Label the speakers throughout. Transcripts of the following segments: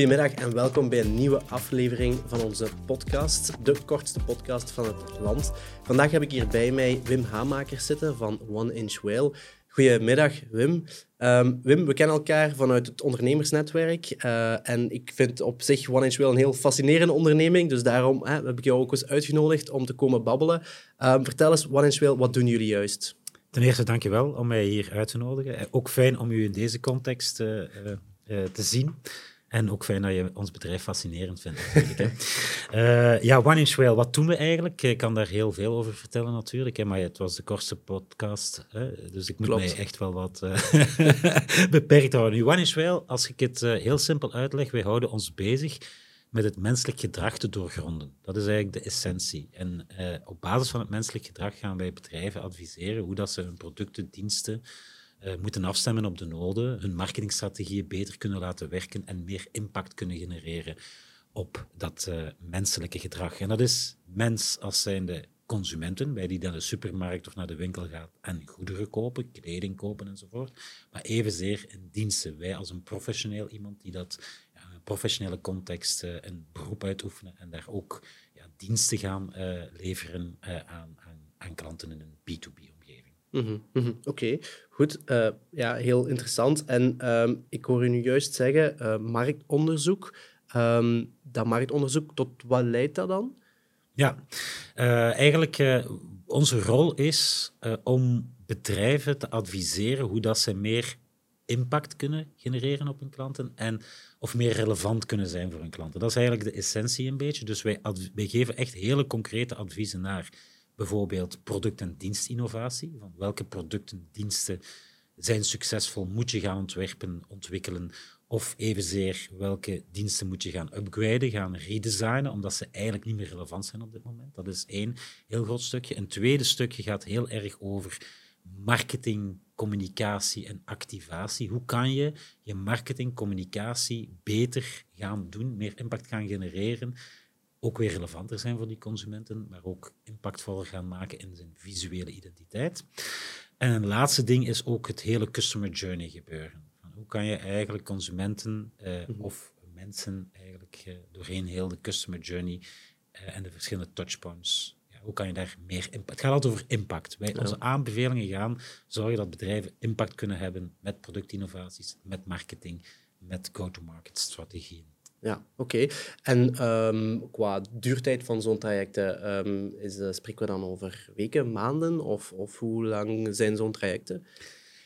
Speaker 1: Goedemiddag en welkom bij een nieuwe aflevering van onze podcast, de kortste podcast van het land. Vandaag heb ik hier bij mij Wim Hamakers zitten van One Inch Whale. Goedemiddag, Wim. Ehm, Wim, we kennen elkaar vanuit het ondernemersnetwerk. Uh, en ik vind op zich One Inch Whale een heel fascinerende onderneming. Dus daarom heb ik jou ook eens uitgenodigd om te komen babbelen. Um, vertel eens, One Inch Whale, wat doen jullie juist?
Speaker 2: Ten eerste, dankjewel om mij hier uit te nodigen. Ook fijn om u in deze context uh, te zien. En ook fijn dat je ons bedrijf fascinerend vindt. uh, ja, One Inch Whale, wat doen we eigenlijk? Ik kan daar heel veel over vertellen natuurlijk, hè, maar het was de kortste podcast, hè, dus ik moet mij echt wel wat uh, beperkt houden. Nu, One Inch Whale, als ik het uh, heel simpel uitleg, wij houden ons bezig met het menselijk gedrag te doorgronden. Dat is eigenlijk de essentie. En op basis van het menselijk gedrag gaan wij bedrijven adviseren hoe dat ze hun producten, diensten uh, moeten afstemmen op de noden, hun marketingstrategieën beter kunnen laten werken en meer impact kunnen genereren op dat uh, menselijke gedrag. En dat is mens als zijnde consumenten, bij die naar de supermarkt of naar de winkel gaat en goederen kopen, kleding kopen enzovoort, maar evenzeer in diensten. Wij als een professioneel iemand die dat in een professionele context uh, een beroep uitoefenen en daar ook ja, diensten gaan leveren aan, aan klanten in een B2B
Speaker 1: Mm -hmm. Oké, goed. Uh, ja, heel interessant. En um, ik hoor u nu juist zeggen, uh, marktonderzoek. Um, dat marktonderzoek, tot wat leidt dat dan?
Speaker 2: Ja, uh, eigenlijk onze rol is om bedrijven te adviseren hoe dat ze meer impact kunnen genereren op hun klanten en of meer relevant kunnen zijn voor hun klanten. Dat is eigenlijk de essentie een beetje. Dus wij, wij geven echt hele concrete adviezen naar bijvoorbeeld product- en dienstinnovatie. Van welke producten, en diensten zijn succesvol, moet je gaan ontwerpen, ontwikkelen. Of evenzeer, welke diensten moet je gaan upgraden, gaan redesignen, omdat ze eigenlijk niet meer relevant zijn op dit moment. Dat is één heel groot stukje. Een tweede stukje gaat heel erg over marketing, communicatie en activatie. Hoe kan je je marketing, communicatie beter gaan doen, meer impact gaan genereren, ook weer relevanter zijn voor die consumenten, maar ook impactvoller gaan maken in zijn visuele identiteit. En een laatste ding is ook het hele customer journey gebeuren. hoe kan je eigenlijk consumenten eh, mhm. of mensen eigenlijk uh, doorheen heel de customer journey uh, en de verschillende touchpoints ja, hoe kan je daar meer impact? Het gaat altijd over impact. Wij, Onze aanbevelingen gaan zorgen dat bedrijven impact kunnen hebben met productinnovaties, met marketing, met go-to-market strategieën.
Speaker 1: Ja, oké. En um, qua duurtijd van zo'n trajecten, um, is, uh, spreken we dan over weken, maanden of, of hoe lang zijn zo'n trajecten?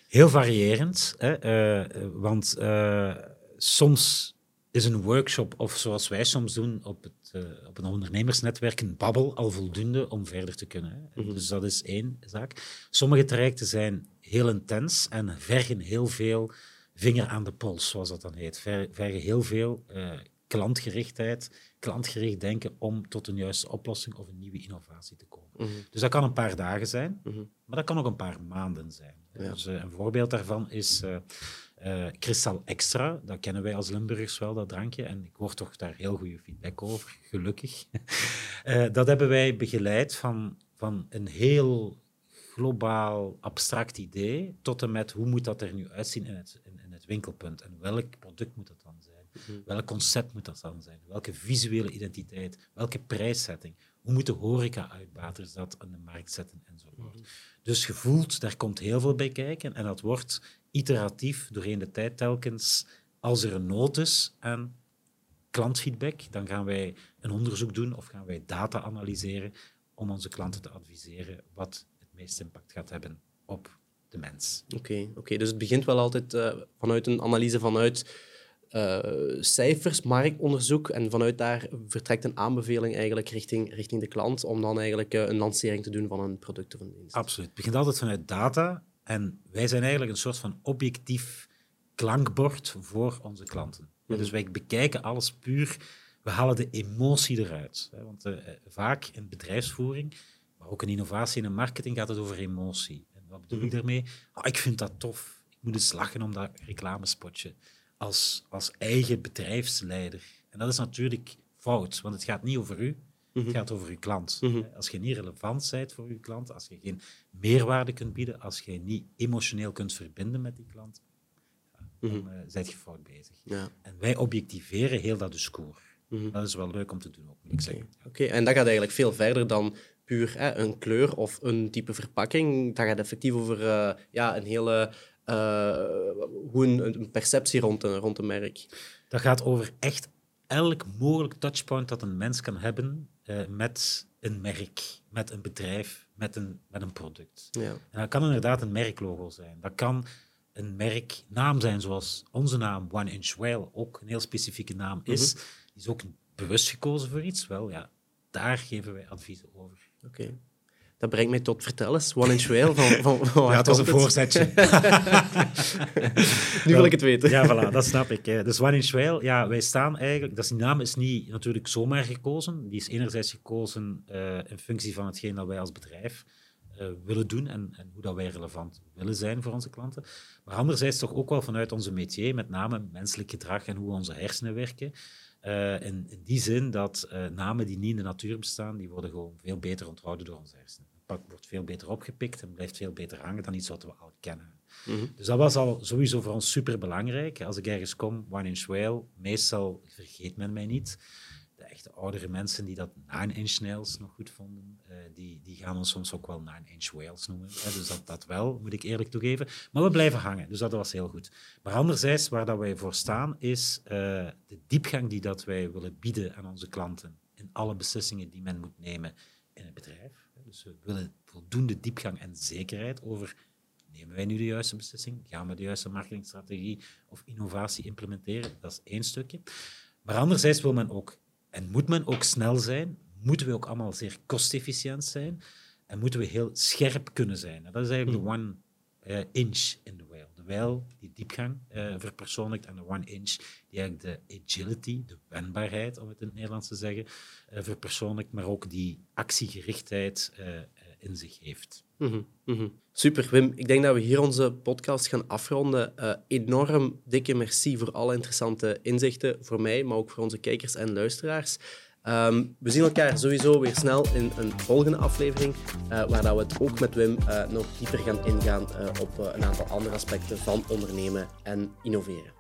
Speaker 2: Heel variërend, hè? Uh, want uh, soms is een workshop, of zoals wij soms doen op, het, op een ondernemersnetwerk, een babbel al voldoende om verder te kunnen. Hè? Mm -hmm. Dus dat is één zaak. Sommige trajecten zijn heel intens en vergen heel veel vinger aan de pols, zoals dat dan heet. Ver, vergen heel veel uh, klantgerichtheid, klantgericht denken om tot een juiste oplossing of een nieuwe innovatie te komen. Mm -hmm. Dus dat kan een paar dagen zijn, mm -hmm. maar dat kan ook een paar maanden zijn. Ja. Dus, uh, een voorbeeld daarvan is uh, uh, Kristal Extra. Dat kennen wij als Limburgers wel, dat drankje. En ik hoor toch daar heel goede feedback over, gelukkig. dat hebben wij begeleid van, van een heel globaal abstract idee tot en met hoe moet dat er nu uitzien in het, in het winkelpunt en welk product moet dat dan zijn. Mhm. Welk concept moet dat dan zijn? Welke visuele identiteit? Welke prijszetting? Hoe moet de horeca-uitbaters dat aan de markt zetten? Enzovoort. Mm Dus gevoeld, daar komt heel veel bij kijken en dat wordt iteratief doorheen de tijd telkens. Als er een nood is aan klantfeedback, dan gaan wij een onderzoek doen of gaan wij data analyseren om onze klanten te adviseren wat meest impact gaat hebben op de mens.
Speaker 1: Oké, okay, okay. dus het begint wel altijd uh, vanuit een analyse vanuit uh, cijfers, marktonderzoek en vanuit daar vertrekt een aanbeveling eigenlijk richting, richting de klant om dan eigenlijk uh, een lancering te doen van een product of een dienst.
Speaker 2: Absoluut. Het begint altijd vanuit data en wij zijn eigenlijk een soort van objectief klankbord voor onze klanten. Mm Dus wij bekijken alles puur, we halen de emotie eruit. Want vaak in bedrijfsvoering maar ook in innovatie en in marketing gaat het over emotie. Wat bedoel ik mhm. daarmee? Oh, ik vind dat tof. Ik moet eens lachen om dat reclamespotje. Als, als eigen bedrijfsleider. En dat is natuurlijk fout, want het gaat niet over u. Het mhm. gaat over uw klant. Mhm. Als je niet relevant bent voor uw klant, als je geen meerwaarde kunt bieden, als je niet emotioneel kunt verbinden met die klant, dan uh, zijt je fout bezig.
Speaker 1: Ja.
Speaker 2: En wij objectiveren heel dat discours. Dat is wel leuk om te doen, ook, moet ik zeggen.
Speaker 1: Oké, en dat gaat eigenlijk veel verder dan puur hè, een kleur of een type verpakking. Dat gaat effectief over uh, ja, een hele uh, hoe een, een, perceptie rond een, rond een merk.
Speaker 2: Dat gaat over echt elk mogelijk touchpoint dat een mens kan hebben uh, met een merk, met een bedrijf, met een, met een product.
Speaker 1: Ja.
Speaker 2: En dat kan inderdaad een merklogo zijn. Dat kan een merknaam zijn, zoals onze naam, One Inch Whale, ook een heel specifieke naam is. Mm -hmm. Die is ook bewust gekozen voor iets. Wel, ja, daar geven wij adviezen over.
Speaker 1: Oké. Okay. Dat brengt mij tot, vertel eens, One Inch Whale, van, van, van
Speaker 2: Ja, het was een voorzetje.
Speaker 1: nu wil ik het weten.
Speaker 2: Ja, voilà, dat snap ik. Hè. Dus One Inch Whale, ja, wij staan eigenlijk... Dat die naam is niet natuurlijk zomaar gekozen. Die is enerzijds gekozen uh, in functie van hetgeen dat wij als bedrijf uh, willen doen en, en, hoe dat wij relevant willen zijn voor onze klanten. Maar anderzijds toch ook wel vanuit onze métier, met name menselijk gedrag en hoe onze hersenen werken. Uh, in, in, die zin dat uh, namen die niet in de natuur bestaan, die worden gewoon veel beter onthouden door onze hersenen. Het pak wordt veel beter opgepikt en blijft veel beter hangen dan iets wat we al kennen.
Speaker 1: Mm -hmm.
Speaker 2: Dus dat was al sowieso voor ons super belangrijk. Als ik ergens kom, One Inch Whale, meestal vergeet men mij niet. De oudere mensen die dat Nine Inch Nails nog goed vonden, uh, die, die gaan ons soms ook wel Nine Inch Whales noemen. Dus dat, dat wel, moet ik eerlijk toegeven. Maar we blijven hangen, dus dat was heel goed. Maar anderzijds, waar dat wij voor staan, is uh, de diepgang die dat wij willen bieden aan onze klanten in alle beslissingen die men moet nemen in het bedrijf. Dus we willen voldoende diepgang en zekerheid over nemen wij nu de juiste beslissing, gaan we de juiste marketingstrategie of innovatie implementeren. Dat is één stukje. Maar anderzijds wil men ook en moet men ook snel zijn, moeten we ook allemaal zeer kostefficiënt zijn en moeten we heel scherp kunnen zijn. En dat is eigenlijk de one uh, inch in the whale. De whale die diepgang uh, verpersoonlijkt en de one inch die eigenlijk de agility, de wendbaarheid, om het in het Nederlands te zeggen, uh, verpersoonlijkt, maar ook die actiegerichtheid in zich heeft.
Speaker 1: Mm -hmm. Super, Wim. Ik denk dat we hier onze podcast gaan afronden. Uh, enorm dikke merci voor alle interessante inzichten, voor mij, maar ook voor onze kijkers en luisteraars. Um, we zien elkaar sowieso weer snel in een volgende aflevering, uh, waar we het ook met Wim uh, nog dieper gaan ingaan op een aantal andere aspecten van ondernemen en innoveren.